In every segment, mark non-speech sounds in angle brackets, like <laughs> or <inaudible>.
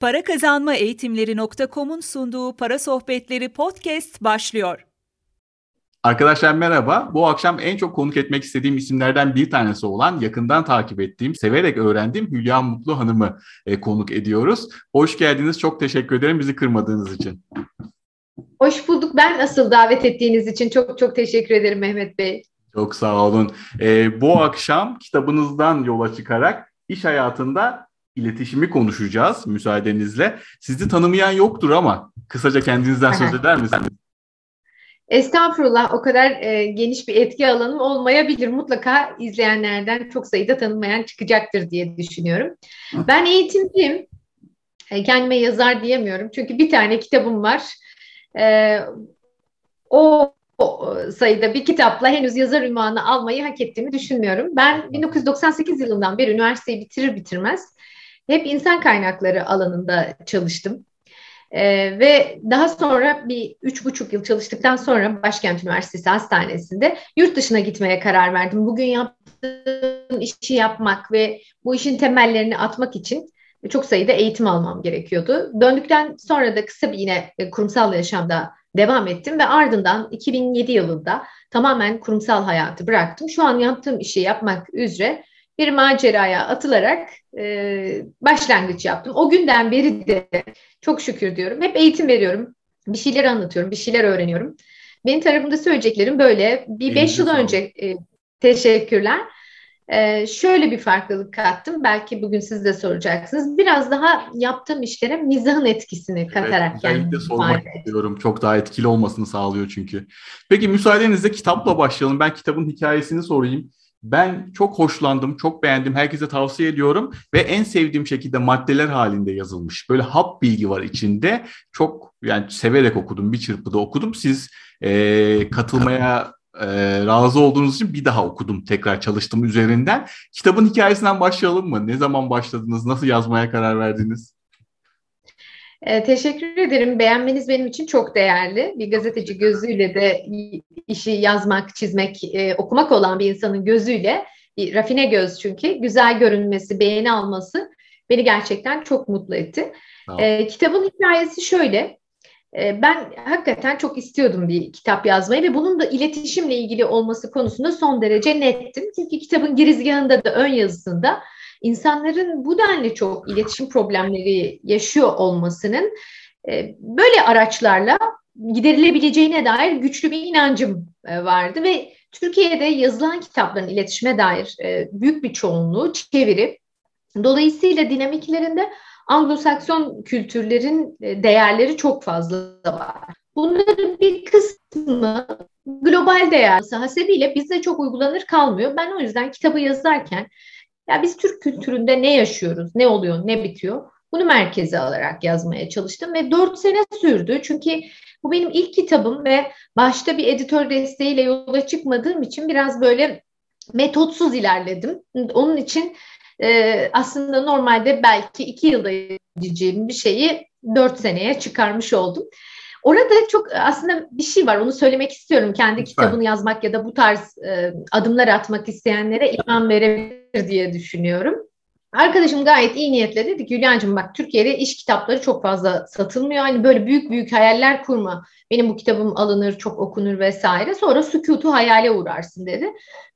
Para Kazanma Eğitimleri.com'un sunduğu Para Sohbetleri podcast başlıyor. Arkadaşlar merhaba. Bu akşam en çok konuk etmek istediğim isimlerden bir tanesi olan yakından takip ettiğim, severek öğrendiğim Hülya Mutlu Hanım'ı e, konuk ediyoruz. Hoş geldiniz. Çok teşekkür ederim bizi kırmadığınız için. Hoş bulduk. Ben asıl davet ettiğiniz için çok çok teşekkür ederim Mehmet Bey. Çok sağ olun. E, bu akşam kitabınızdan yola çıkarak iş hayatında iletişimi konuşacağız müsaadenizle. Sizi tanımayan yoktur ama kısaca kendinizden söz eder misiniz? Estağfurullah o kadar e, geniş bir etki alanım olmayabilir. Mutlaka izleyenlerden çok sayıda tanınmayan çıkacaktır diye düşünüyorum. Ben eğitimciyim. E, kendime yazar diyemiyorum. Çünkü bir tane kitabım var. E, o o sayıda bir kitapla henüz yazar ünvanı almayı hak ettiğimi düşünmüyorum. Ben 1998 yılından beri üniversiteyi bitirir bitirmez hep insan kaynakları alanında çalıştım. Ee, ve daha sonra bir üç buçuk yıl çalıştıktan sonra Başkent Üniversitesi Hastanesi'nde yurt dışına gitmeye karar verdim. Bugün yaptığım işi yapmak ve bu işin temellerini atmak için çok sayıda eğitim almam gerekiyordu. Döndükten sonra da kısa bir yine e, kurumsal yaşamda devam ettim ve ardından 2007 yılında tamamen kurumsal hayatı bıraktım. Şu an yaptığım işi yapmak üzere bir maceraya atılarak e, başlangıç yaptım. O günden beri de çok şükür diyorum. Hep eğitim veriyorum. Bir şeyler anlatıyorum, bir şeyler öğreniyorum. Benim tarafımda söyleyeceklerim böyle. Bir beş yıl önce e, teşekkürler. Ee, şöyle bir farklılık kattım. Belki bugün siz de soracaksınız. Biraz daha yaptığım işlere mizahın etkisini katarak. Evet, özellikle sormak istiyorum. Çok daha etkili olmasını sağlıyor çünkü. Peki müsaadenizle kitapla başlayalım. Ben kitabın hikayesini sorayım. Ben çok hoşlandım, çok beğendim. Herkese tavsiye ediyorum ve en sevdiğim şekilde maddeler halinde yazılmış. Böyle hap bilgi var içinde. Çok yani severek okudum, bir çırpıda okudum. Siz e, katılmaya e, razı olduğunuz için bir daha okudum, tekrar çalıştım üzerinden. Kitabın hikayesinden başlayalım mı? Ne zaman başladınız? Nasıl yazmaya karar verdiniz? E, teşekkür ederim. Beğenmeniz benim için çok değerli. Bir gazeteci gözüyle de işi yazmak, çizmek, e, okumak olan bir insanın gözüyle, bir rafine göz çünkü, güzel görünmesi, beğeni alması beni gerçekten çok mutlu etti. E, kitabın hikayesi şöyle. E, ben hakikaten çok istiyordum bir kitap yazmayı ve bunun da iletişimle ilgili olması konusunda son derece nettim. Çünkü kitabın girizgahında da ön yazısında insanların bu denli çok iletişim problemleri yaşıyor olmasının e, böyle araçlarla giderilebileceğine dair güçlü bir inancım e, vardı ve Türkiye'de yazılan kitapların iletişime dair e, büyük bir çoğunluğu çeviri. Dolayısıyla dinamiklerinde Anglo-Sakson kültürlerin değerleri çok fazla var. Bunların bir kısmı global değer hasebiyle bizde çok uygulanır kalmıyor. Ben o yüzden kitabı yazarken ya biz Türk kültüründe ne yaşıyoruz, ne oluyor, ne bitiyor? Bunu merkeze alarak yazmaya çalıştım ve dört sene sürdü. Çünkü bu benim ilk kitabım ve başta bir editör desteğiyle yola çıkmadığım için biraz böyle metotsuz ilerledim. Onun için e, aslında normalde belki iki yılda edeceğim bir şeyi dört seneye çıkarmış oldum. Orada çok aslında bir şey var onu söylemek istiyorum. Kendi Lütfen. kitabını yazmak ya da bu tarz e, adımlar atmak isteyenlere ilham verebilir diye düşünüyorum. Arkadaşım gayet iyi niyetle dedi ki Hülya'cığım bak Türkiye'de iş kitapları çok fazla satılmıyor. Hani böyle büyük büyük hayaller kurma. Benim bu kitabım alınır, çok okunur vesaire. Sonra sükutu hayale uğrarsın dedi.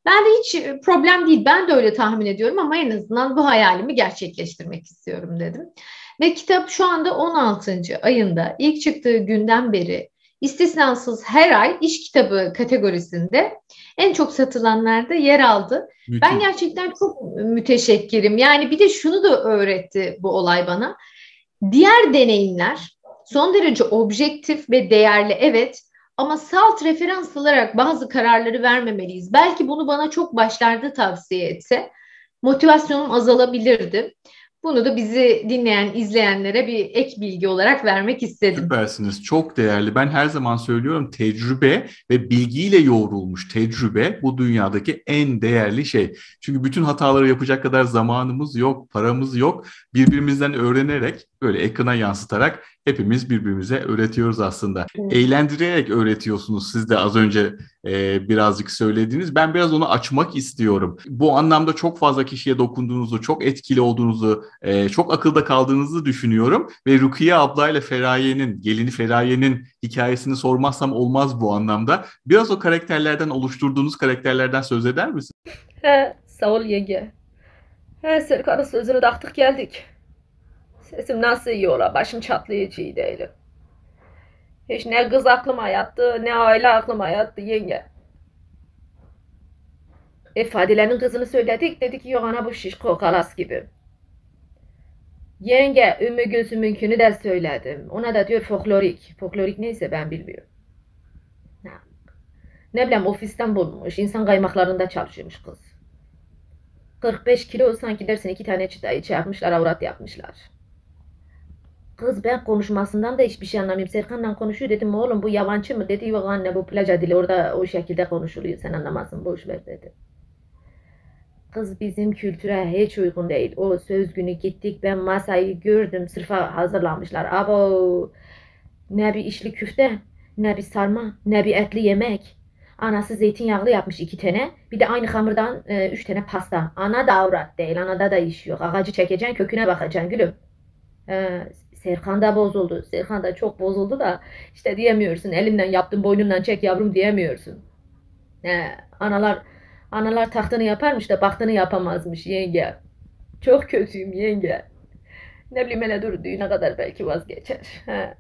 Ben de hiç problem değil. Ben de öyle tahmin ediyorum ama en azından bu hayalimi gerçekleştirmek istiyorum dedim. Ve kitap şu anda 16. ayında ilk çıktığı günden beri istisnasız her ay iş kitabı kategorisinde en çok satılanlarda yer aldı. Müthiş. Ben gerçekten çok müteşekkirim. Yani bir de şunu da öğretti bu olay bana. Diğer deneyimler son derece objektif ve değerli evet ama salt referans alarak bazı kararları vermemeliyiz. Belki bunu bana çok başlarda tavsiye etse motivasyonum azalabilirdi. Bunu da bizi dinleyen, izleyenlere bir ek bilgi olarak vermek istedim. Süpersiniz. Çok değerli. Ben her zaman söylüyorum tecrübe ve bilgiyle yoğrulmuş tecrübe bu dünyadaki en değerli şey. Çünkü bütün hataları yapacak kadar zamanımız yok, paramız yok. Birbirimizden öğrenerek böyle ekrana yansıtarak hepimiz birbirimize öğretiyoruz aslında. Evet. Eğlendirerek öğretiyorsunuz siz de az önce e, birazcık söylediğiniz. Ben biraz onu açmak istiyorum. Bu anlamda çok fazla kişiye dokunduğunuzu, çok etkili olduğunuzu, e, çok akılda kaldığınızı düşünüyorum. Ve Rukiye ablayla Feraye'nin, gelini Feraye'nin hikayesini sormazsam olmaz bu anlamda. Biraz o karakterlerden, oluşturduğunuz karakterlerden söz eder misin? He, sağ ol yenge. He, Serkan'ın sözünü taktık geldik. Sesim nasıl iyi ola, başım çatlayıcı değilim. Hiç ne kız aklıma yattı, ne aile aklıma yattı yenge. E Fadile'nin kızını söyledik, dedi ki yok ana bu şişko kalas gibi. Yenge, Ümmü Gülsüm'ünkünü de söyledim. Ona da diyor folklorik. Folklorik neyse ben bilmiyorum. Ne, ne bileyim ofisten bulmuş. insan kaymaklarında çalışıyormuş kız. 45 kilo sanki dersin iki tane çıtayı çarpmışlar, avrat yapmışlar. Kız ben konuşmasından da hiçbir şey anlamıyorum. Serkan'la konuşuyor dedim oğlum bu yabancı mı? Dedi yok anne bu plaja dili orada o şekilde konuşuluyor. Sen anlamazsın boş ver dedi. Kız bizim kültüre hiç uygun değil. O söz günü gittik ben masayı gördüm. Sırfa hazırlamışlar. Abo ne bir işli küfte ne bir sarma ne bir etli yemek. Anası zeytinyağlı yapmış iki tane. Bir de aynı hamurdan e, üç tane pasta. Ana da avrat değil. Anada da iş yok. Ağacı çekeceksin köküne bakacaksın gülüm. Serkan da bozuldu. Serkan da çok bozuldu da işte diyemiyorsun. Elimden yaptım boynumdan çek yavrum diyemiyorsun. Ee, analar analar tahtını yaparmış da baktığını yapamazmış yenge. Çok kötüyüm yenge. Ne bileyim hele dur düğüne kadar belki vazgeçer. He.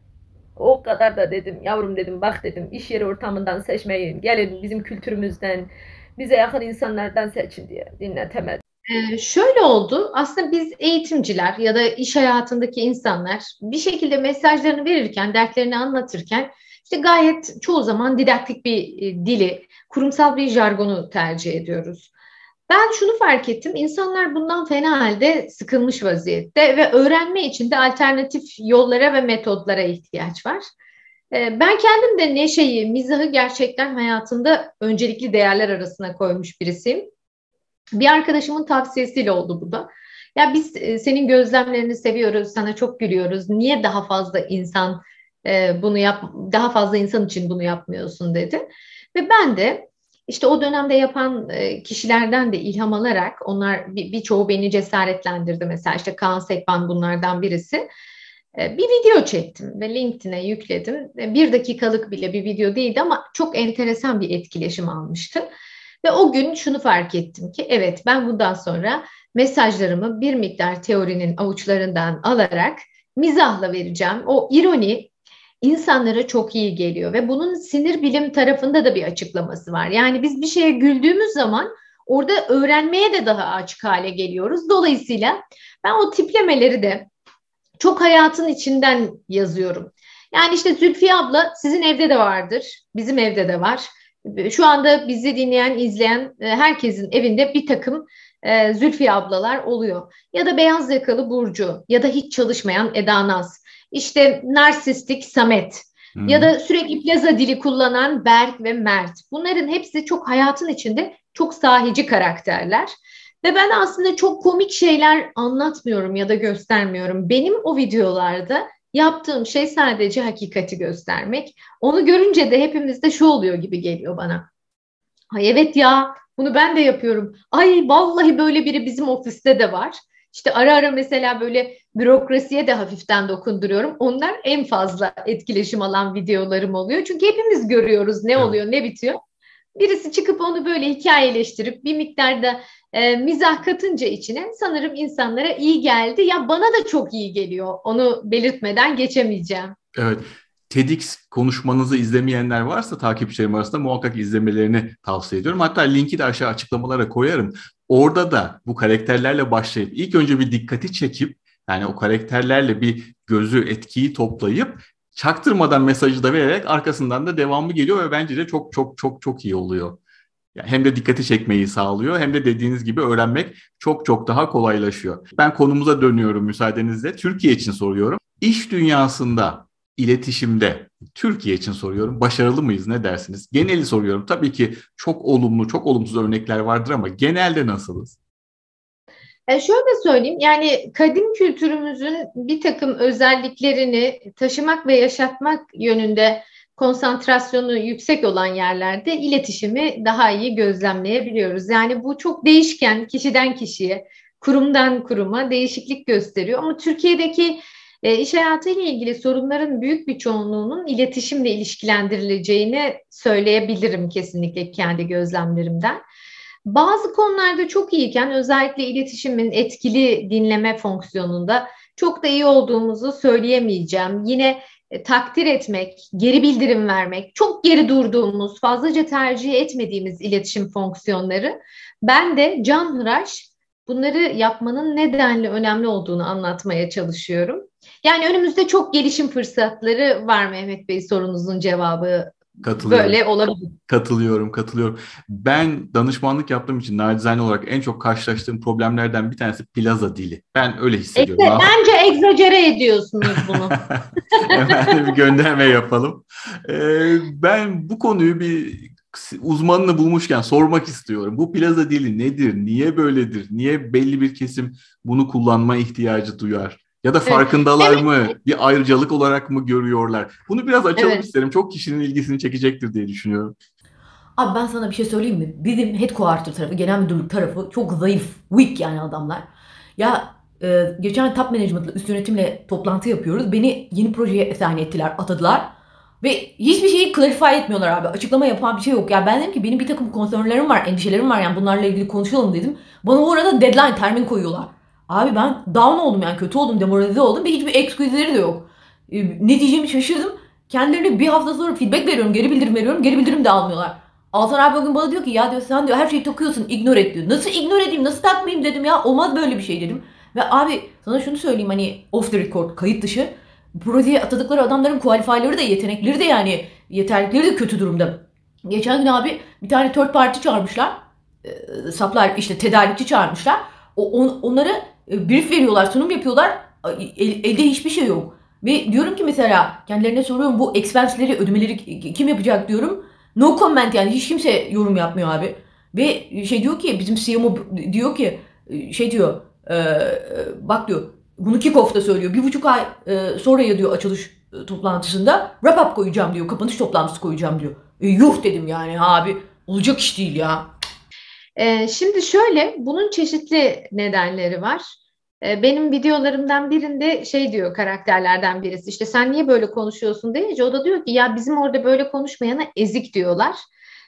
O kadar da dedim yavrum dedim bak dedim iş yeri ortamından seçmeyin. Gelin bizim kültürümüzden bize yakın insanlardan seçin diye dinletemedim. Ee, şöyle oldu. Aslında biz eğitimciler ya da iş hayatındaki insanlar bir şekilde mesajlarını verirken, dertlerini anlatırken işte gayet çoğu zaman didaktik bir e, dili, kurumsal bir jargonu tercih ediyoruz. Ben şunu fark ettim. İnsanlar bundan fena halde sıkılmış vaziyette ve öğrenme için de alternatif yollara ve metodlara ihtiyaç var. Ee, ben kendim de neşeyi, mizahı gerçekten hayatında öncelikli değerler arasına koymuş birisiyim. Bir arkadaşımın tavsiyesiyle oldu bu da. Ya biz e, senin gözlemlerini seviyoruz, sana çok gülüyoruz. Niye daha fazla insan e, bunu yap, daha fazla insan için bunu yapmıyorsun dedi. Ve ben de işte o dönemde yapan e, kişilerden de ilham alarak, onlar birçoğu bir beni cesaretlendirdi. Mesela işte Kaan Sekban bunlardan birisi. Bir video çektim ve LinkedIn'e yükledim. Bir dakikalık bile bir video değildi ama çok enteresan bir etkileşim almıştı. Ve o gün şunu fark ettim ki evet ben bundan sonra mesajlarımı bir miktar teorinin avuçlarından alarak mizahla vereceğim. O ironi insanlara çok iyi geliyor ve bunun sinir bilim tarafında da bir açıklaması var. Yani biz bir şeye güldüğümüz zaman orada öğrenmeye de daha açık hale geliyoruz. Dolayısıyla ben o tiplemeleri de çok hayatın içinden yazıyorum. Yani işte Zülfiye abla sizin evde de vardır, bizim evde de var. Şu anda bizi dinleyen, izleyen e, herkesin evinde bir takım e, Zülfiye ablalar oluyor. Ya da beyaz yakalı Burcu ya da hiç çalışmayan Eda Naz. İşte narsistik Samet hmm. ya da sürekli plaza dili kullanan Berk ve Mert. Bunların hepsi çok hayatın içinde çok sahici karakterler. Ve ben aslında çok komik şeyler anlatmıyorum ya da göstermiyorum. Benim o videolarda Yaptığım şey sadece hakikati göstermek. Onu görünce de hepimizde şu oluyor gibi geliyor bana. Ay evet ya bunu ben de yapıyorum. Ay vallahi böyle biri bizim ofiste de var. İşte ara ara mesela böyle bürokrasiye de hafiften dokunduruyorum. Onlar en fazla etkileşim alan videolarım oluyor. Çünkü hepimiz görüyoruz ne oluyor, ne bitiyor. Birisi çıkıp onu böyle hikayeleştirip bir miktarda e, mizah katınca içine sanırım insanlara iyi geldi. Ya bana da çok iyi geliyor. Onu belirtmeden geçemeyeceğim. Evet. TEDx konuşmanızı izlemeyenler varsa takipçilerim arasında muhakkak izlemelerini tavsiye ediyorum. Hatta linki de aşağı açıklamalara koyarım. Orada da bu karakterlerle başlayıp ilk önce bir dikkati çekip yani o karakterlerle bir gözü etkiyi toplayıp çaktırmadan mesajı da vererek arkasından da devamı geliyor ve bence de çok çok çok çok iyi oluyor. Yani hem de dikkati çekmeyi sağlıyor hem de dediğiniz gibi öğrenmek çok çok daha kolaylaşıyor. Ben konumuza dönüyorum müsaadenizle. Türkiye için soruyorum. İş dünyasında, iletişimde, Türkiye için soruyorum. Başarılı mıyız ne dersiniz? Geneli soruyorum. Tabii ki çok olumlu, çok olumsuz örnekler vardır ama genelde nasılız? E şöyle söyleyeyim yani kadim kültürümüzün bir takım özelliklerini taşımak ve yaşatmak yönünde konsantrasyonu yüksek olan yerlerde iletişimi daha iyi gözlemleyebiliyoruz. Yani bu çok değişken kişiden kişiye, kurumdan kuruma değişiklik gösteriyor. Ama Türkiye'deki e, iş hayatıyla ilgili sorunların büyük bir çoğunluğunun iletişimle ilişkilendirileceğini söyleyebilirim kesinlikle kendi gözlemlerimden. Bazı konularda çok iyiyken özellikle iletişimin etkili dinleme fonksiyonunda çok da iyi olduğumuzu söyleyemeyeceğim. Yine e, takdir etmek, geri bildirim vermek, çok geri durduğumuz, fazlaca tercih etmediğimiz iletişim fonksiyonları. Ben de Can Hıraş bunları yapmanın nedenli önemli olduğunu anlatmaya çalışıyorum. Yani önümüzde çok gelişim fırsatları var Mehmet Bey sorunuzun cevabı Katılıyorum. Böyle olabilir. Katılıyorum, katılıyorum. Ben danışmanlık yaptığım için nacizane olarak en çok karşılaştığım problemlerden bir tanesi plaza dili. Ben öyle hissediyorum. Ekse, bence egzajere ediyorsunuz bunu. <laughs> Hemen bir gönderme yapalım. Ee, ben bu konuyu bir uzmanını bulmuşken sormak istiyorum. Bu plaza dili nedir? Niye böyledir? Niye belli bir kesim bunu kullanma ihtiyacı duyar? Ya da farkındalar evet. mı? Bir ayrıcalık olarak mı görüyorlar? Bunu biraz açalım evet. isterim. Çok kişinin ilgisini çekecektir diye düşünüyorum. Abi ben sana bir şey söyleyeyim mi? Bizim headquarter tarafı, genel müdürlük tarafı çok zayıf, weak yani adamlar. Ya e, geçen top management'la, üst yönetimle toplantı yapıyoruz. Beni yeni projeye esan ettiler, atadılar. Ve hiçbir şeyi clarify etmiyorlar abi. Açıklama yapan bir şey yok. Ya ben dedim ki benim bir takım konsörlerim var, endişelerim var yani bunlarla ilgili konuşalım dedim. Bana o arada deadline, termin koyuyorlar. Abi ben down oldum yani kötü oldum, demoralize oldum ve hiçbir excuse'leri de yok. Ee, ne diyeceğimi şaşırdım. Kendilerine bir hafta sonra feedback veriyorum, geri bildirim veriyorum, geri bildirim de almıyorlar. Altan abi bugün bana diyor ki ya diyor sen diyor her şeyi takıyorsun, ignore et diyor. Nasıl ignore edeyim, nasıl takmayayım dedim ya olmaz böyle bir şey dedim. Ve abi sana şunu söyleyeyim hani off the record, kayıt dışı. Projeye atadıkları adamların qualify'ları da yetenekleri de yani yeterlikleri de kötü durumda. Geçen gün abi bir tane third party çağırmışlar. E, saplar işte tedarikçi çağırmışlar. O, on, onları brief veriyorlar, sunum yapıyorlar. El, elde hiçbir şey yok. Ve diyorum ki mesela kendilerine soruyorum bu expense'leri, ödemeleri kim yapacak diyorum. No comment yani hiç kimse yorum yapmıyor abi. Ve şey diyor ki bizim CMO diyor ki e, şey diyor e, bak diyor bunu kick-off'ta söylüyor. Bir buçuk ay e, sonraya diyor açılış toplantısında wrap up koyacağım diyor. Kapanış toplantısı koyacağım diyor. E, yuh dedim yani abi olacak iş değil ya. E, şimdi şöyle bunun çeşitli nedenleri var. E, benim videolarımdan birinde şey diyor karakterlerden birisi işte sen niye böyle konuşuyorsun deyince o da diyor ki ya bizim orada böyle konuşmayana ezik diyorlar.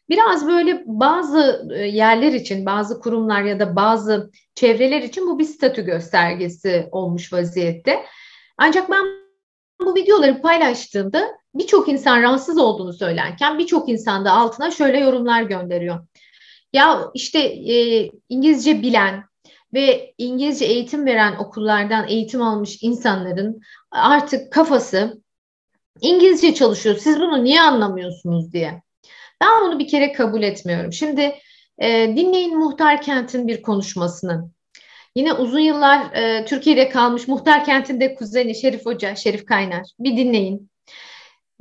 Biraz böyle bazı e, yerler için, bazı kurumlar ya da bazı çevreler için bu bir statü göstergesi olmuş vaziyette. Ancak ben bu videoları paylaştığımda birçok insan rahatsız olduğunu söylerken birçok insan da altına şöyle yorumlar gönderiyor. Ya işte e, İngilizce bilen ve İngilizce eğitim veren okullardan eğitim almış insanların artık kafası İngilizce çalışıyor. Siz bunu niye anlamıyorsunuz diye. Ben bunu bir kere kabul etmiyorum. Şimdi e, dinleyin Muhtar Kent'in bir konuşmasını. Yine uzun yıllar e, Türkiye'de kalmış Muhtar Kent'in de kuzeni Şerif Hoca, Şerif Kaynar. Bir dinleyin.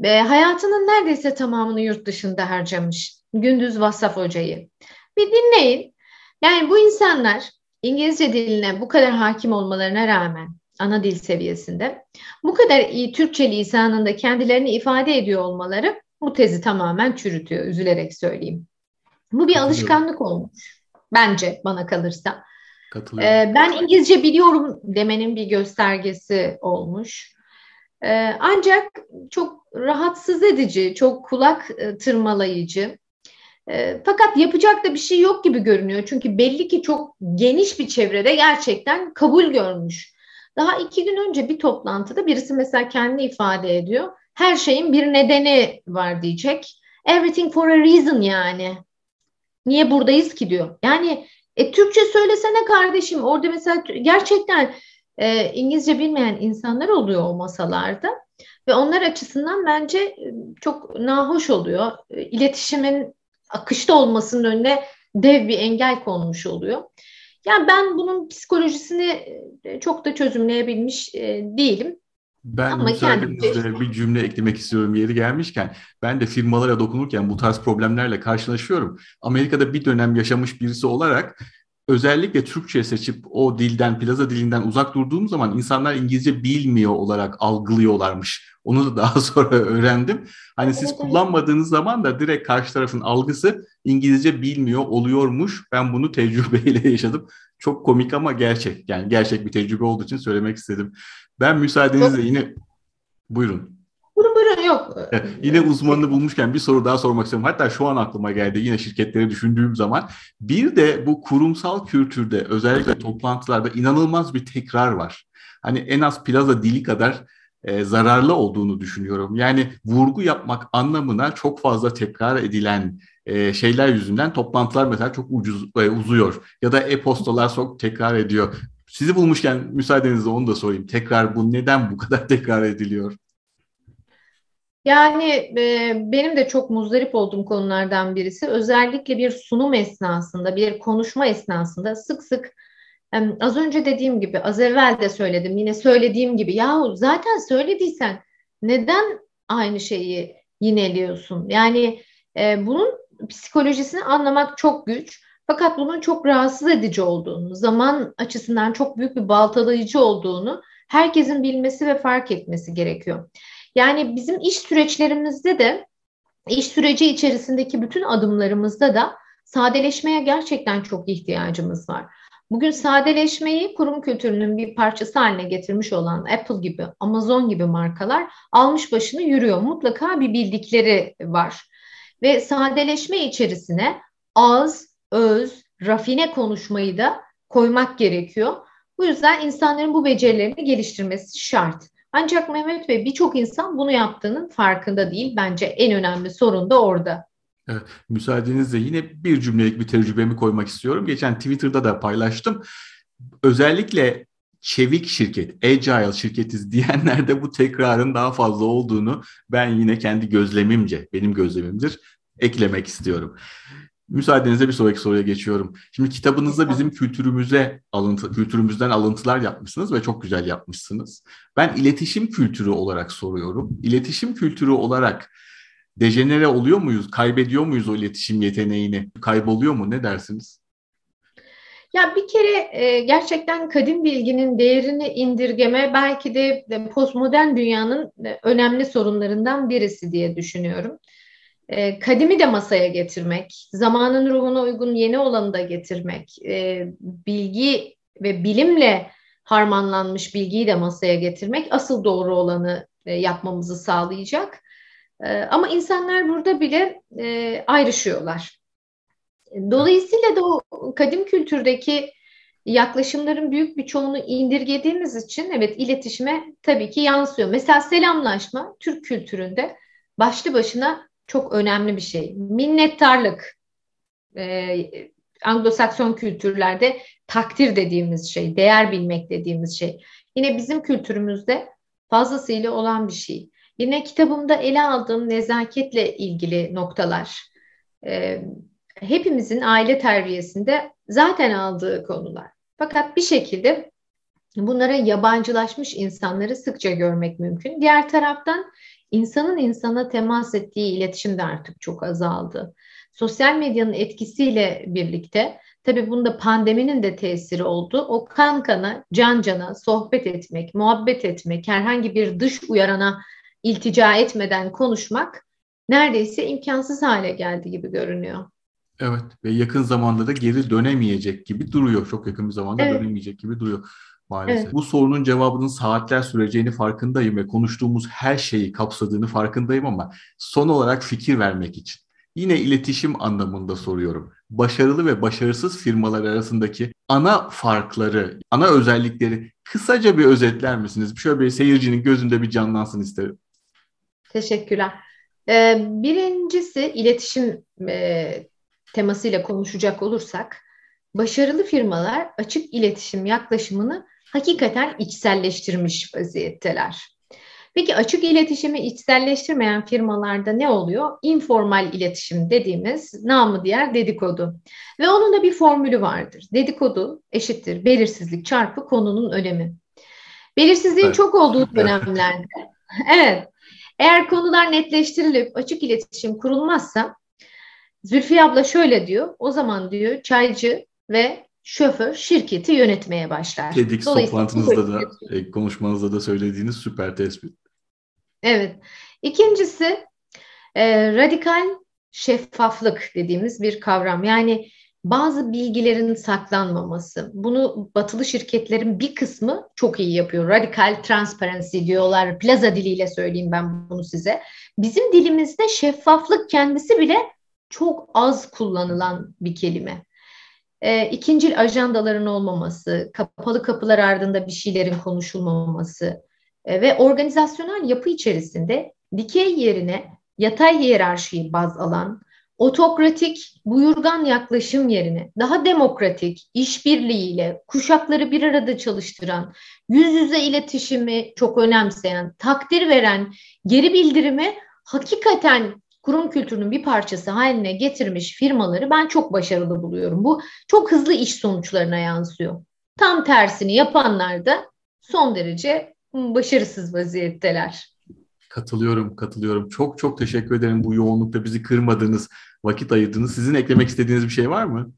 E, hayatının neredeyse tamamını yurt dışında harcamış. Gündüz Vassaf Hoca'yı. Bir dinleyin. Yani bu insanlar İngilizce diline bu kadar hakim olmalarına rağmen ana dil seviyesinde bu kadar iyi Türkçe lisanında kendilerini ifade ediyor olmaları bu tezi tamamen çürütüyor. Üzülerek söyleyeyim. Bu bir alışkanlık olmuş. Bence bana kalırsa. Ee, ben İngilizce biliyorum demenin bir göstergesi olmuş. Ee, ancak çok rahatsız edici, çok kulak e, tırmalayıcı. Fakat yapacak da bir şey yok gibi görünüyor. Çünkü belli ki çok geniş bir çevrede gerçekten kabul görmüş. Daha iki gün önce bir toplantıda birisi mesela kendi ifade ediyor. Her şeyin bir nedeni var diyecek. Everything for a reason yani. Niye buradayız ki diyor. Yani e, Türkçe söylesene kardeşim. Orada mesela gerçekten e, İngilizce bilmeyen insanlar oluyor o masalarda. Ve onlar açısından bence e, çok nahoş oluyor. İletişimin akışta olmasının önüne dev bir engel konmuş oluyor. Yani ben bunun psikolojisini e, çok da çözümleyebilmiş e, değilim. Ben Ama müsaadenizle bir cümle eklemek istiyorum yeri gelmişken. Ben de firmalara dokunurken bu tarz problemlerle karşılaşıyorum. Amerika'da bir dönem yaşamış birisi olarak özellikle Türkçe seçip o dilden, plaza dilinden uzak durduğum zaman insanlar İngilizce bilmiyor olarak algılıyorlarmış. Onu da daha <laughs> sonra öğrendim. Hani siz kullanmadığınız zaman da direkt karşı tarafın algısı İngilizce bilmiyor oluyormuş. Ben bunu tecrübeyle <laughs> yaşadım. Çok komik ama gerçek. Yani gerçek bir tecrübe olduğu için söylemek istedim. Ben müsaadenizle yine buyurun. Yok. Yine uzmanını bulmuşken bir soru daha sormak istiyorum. Hatta şu an aklıma geldi yine şirketleri düşündüğüm zaman. Bir de bu kurumsal kültürde özellikle toplantılarda inanılmaz bir tekrar var. Hani en az plaza dili kadar e, zararlı olduğunu düşünüyorum. Yani vurgu yapmak anlamına çok fazla tekrar edilen e, şeyler yüzünden toplantılar mesela çok ucuz e, uzuyor ya da e-postalar çok tekrar ediyor. Sizi bulmuşken müsaadenizle onu da sorayım. Tekrar bu neden bu kadar tekrar ediliyor? Yani e, benim de çok muzdarip olduğum konulardan birisi özellikle bir sunum esnasında, bir konuşma esnasında sık sık e, az önce dediğim gibi, az evvel de söyledim, yine söylediğim gibi yahu zaten söylediysen neden aynı şeyi yineliyorsun? Yani e, bunun psikolojisini anlamak çok güç. Fakat bunun çok rahatsız edici olduğunu, zaman açısından çok büyük bir baltalayıcı olduğunu herkesin bilmesi ve fark etmesi gerekiyor. Yani bizim iş süreçlerimizde de iş süreci içerisindeki bütün adımlarımızda da sadeleşmeye gerçekten çok ihtiyacımız var. Bugün sadeleşmeyi kurum kültürünün bir parçası haline getirmiş olan Apple gibi, Amazon gibi markalar almış başını yürüyor. Mutlaka bir bildikleri var. Ve sadeleşme içerisine az, öz, rafine konuşmayı da koymak gerekiyor. Bu yüzden insanların bu becerilerini geliştirmesi şart. Ancak Mehmet Bey birçok insan bunu yaptığının farkında değil. Bence en önemli sorun da orada. Evet, müsaadenizle yine bir cümlelik bir tecrübemi koymak istiyorum. Geçen Twitter'da da paylaştım. Özellikle çevik şirket, agile şirketiz <laughs> diyenlerde bu tekrarın daha fazla olduğunu ben yine kendi gözlemimce, benim gözlemimdir, eklemek istiyorum. Müsaadenizle bir sonraki soruya geçiyorum. Şimdi kitabınızda bizim kültürümüze alıntı, kültürümüzden alıntılar yapmışsınız ve çok güzel yapmışsınız. Ben iletişim kültürü olarak soruyorum. İletişim kültürü olarak dejenere oluyor muyuz? Kaybediyor muyuz o iletişim yeteneğini? Kayboluyor mu? Ne dersiniz? Ya bir kere e, gerçekten kadim bilginin değerini indirgeme belki de postmodern dünyanın e, önemli sorunlarından birisi diye düşünüyorum. E, kadimi de masaya getirmek, zamanın ruhuna uygun yeni olanı da getirmek, e, bilgi ve bilimle harmanlanmış bilgiyi de masaya getirmek asıl doğru olanı e, yapmamızı sağlayacak. E, ama insanlar burada bile e, ayrışıyorlar. Dolayısıyla da o kadim kültürdeki yaklaşımların büyük bir çoğunu indirgediğimiz için evet iletişime tabii ki yansıyor. Mesela selamlaşma Türk kültüründe başlı başına çok önemli bir şey. Minnettarlık. Ee, Anglo-Sakson kültürlerde takdir dediğimiz şey, değer bilmek dediğimiz şey. Yine bizim kültürümüzde fazlasıyla olan bir şey. Yine kitabımda ele aldığım nezaketle ilgili noktalar. Ee, hepimizin aile terbiyesinde zaten aldığı konular. Fakat bir şekilde bunlara yabancılaşmış insanları sıkça görmek mümkün. Diğer taraftan insanın insana temas ettiği iletişim de artık çok azaldı. Sosyal medyanın etkisiyle birlikte tabii bunda pandeminin de tesiri oldu. O kan kana, can cana sohbet etmek, muhabbet etmek, herhangi bir dış uyarana iltica etmeden konuşmak neredeyse imkansız hale geldi gibi görünüyor. Evet ve yakın zamanda da geri dönemeyecek gibi duruyor. Çok yakın bir zamanda evet. dönemeyecek gibi duruyor maalesef. Evet. Bu sorunun cevabının saatler süreceğini farkındayım ve konuştuğumuz her şeyi kapsadığını farkındayım ama son olarak fikir vermek için yine iletişim anlamında soruyorum. Başarılı ve başarısız firmalar arasındaki ana farkları, ana özellikleri kısaca bir özetler misiniz? Şöyle bir seyircinin gözünde bir canlansın isterim. Teşekkürler. Ee, birincisi iletişim e, temasıyla konuşacak olursak, başarılı firmalar açık iletişim yaklaşımını hakikaten içselleştirmiş vaziyetteler. Peki açık iletişimi içselleştirmeyen firmalarda ne oluyor? Informal iletişim dediğimiz namı diğer dedikodu. Ve onun da bir formülü vardır. Dedikodu eşittir belirsizlik çarpı konunun önemi. Belirsizliğin evet. çok olduğu dönemlerde <laughs> evet eğer konular netleştirilip açık iletişim kurulmazsa Zülfiye abla şöyle diyor. O zaman diyor çaycı ve şoför şirketi yönetmeye başlar. TEDx toplantınızda da, e, konuşmanızda da söylediğiniz süper tespit. Evet. İkincisi e, radikal şeffaflık dediğimiz bir kavram. Yani bazı bilgilerin saklanmaması. Bunu batılı şirketlerin bir kısmı çok iyi yapıyor. Radikal transparency diyorlar. Plaza diliyle söyleyeyim ben bunu size. Bizim dilimizde şeffaflık kendisi bile çok az kullanılan bir kelime. E, ikincil ajandaların olmaması, kapalı kapılar ardında bir şeylerin konuşulmaması e, ve organizasyonel yapı içerisinde dikey yerine yatay hiyerarşiyi baz alan, otokratik, buyurgan yaklaşım yerine daha demokratik, işbirliğiyle kuşakları bir arada çalıştıran, yüz yüze iletişimi çok önemseyen, takdir veren, geri bildirimi hakikaten kurum kültürünün bir parçası haline getirmiş firmaları ben çok başarılı buluyorum. Bu çok hızlı iş sonuçlarına yansıyor. Tam tersini yapanlar da son derece başarısız vaziyetteler. Katılıyorum, katılıyorum. Çok çok teşekkür ederim bu yoğunlukta bizi kırmadığınız, vakit ayırdınız. Sizin eklemek istediğiniz bir şey var mı?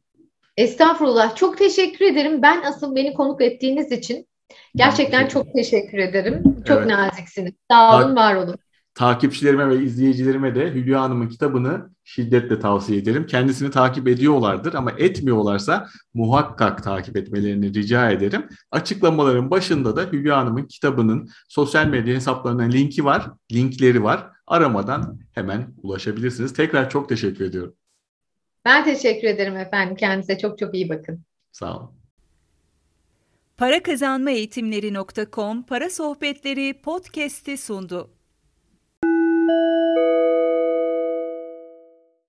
Estağfurullah. Çok teşekkür ederim. Ben asıl beni konuk ettiğiniz için gerçekten çok teşekkür ederim. Çok evet. naziksiniz. Sağ olun, var olun takipçilerime ve izleyicilerime de Hülya Hanım'ın kitabını şiddetle tavsiye ederim. Kendisini takip ediyorlardır ama etmiyorlarsa muhakkak takip etmelerini rica ederim. Açıklamaların başında da Hülya Hanım'ın kitabının sosyal medya hesaplarının linki var, linkleri var. Aramadan hemen ulaşabilirsiniz. Tekrar çok teşekkür ediyorum. Ben teşekkür ederim efendim. Kendinize çok çok iyi bakın. Sağ olun. Para Kazanma Eğitimleri.com Para Sohbetleri podcast'i sundu. Thank you.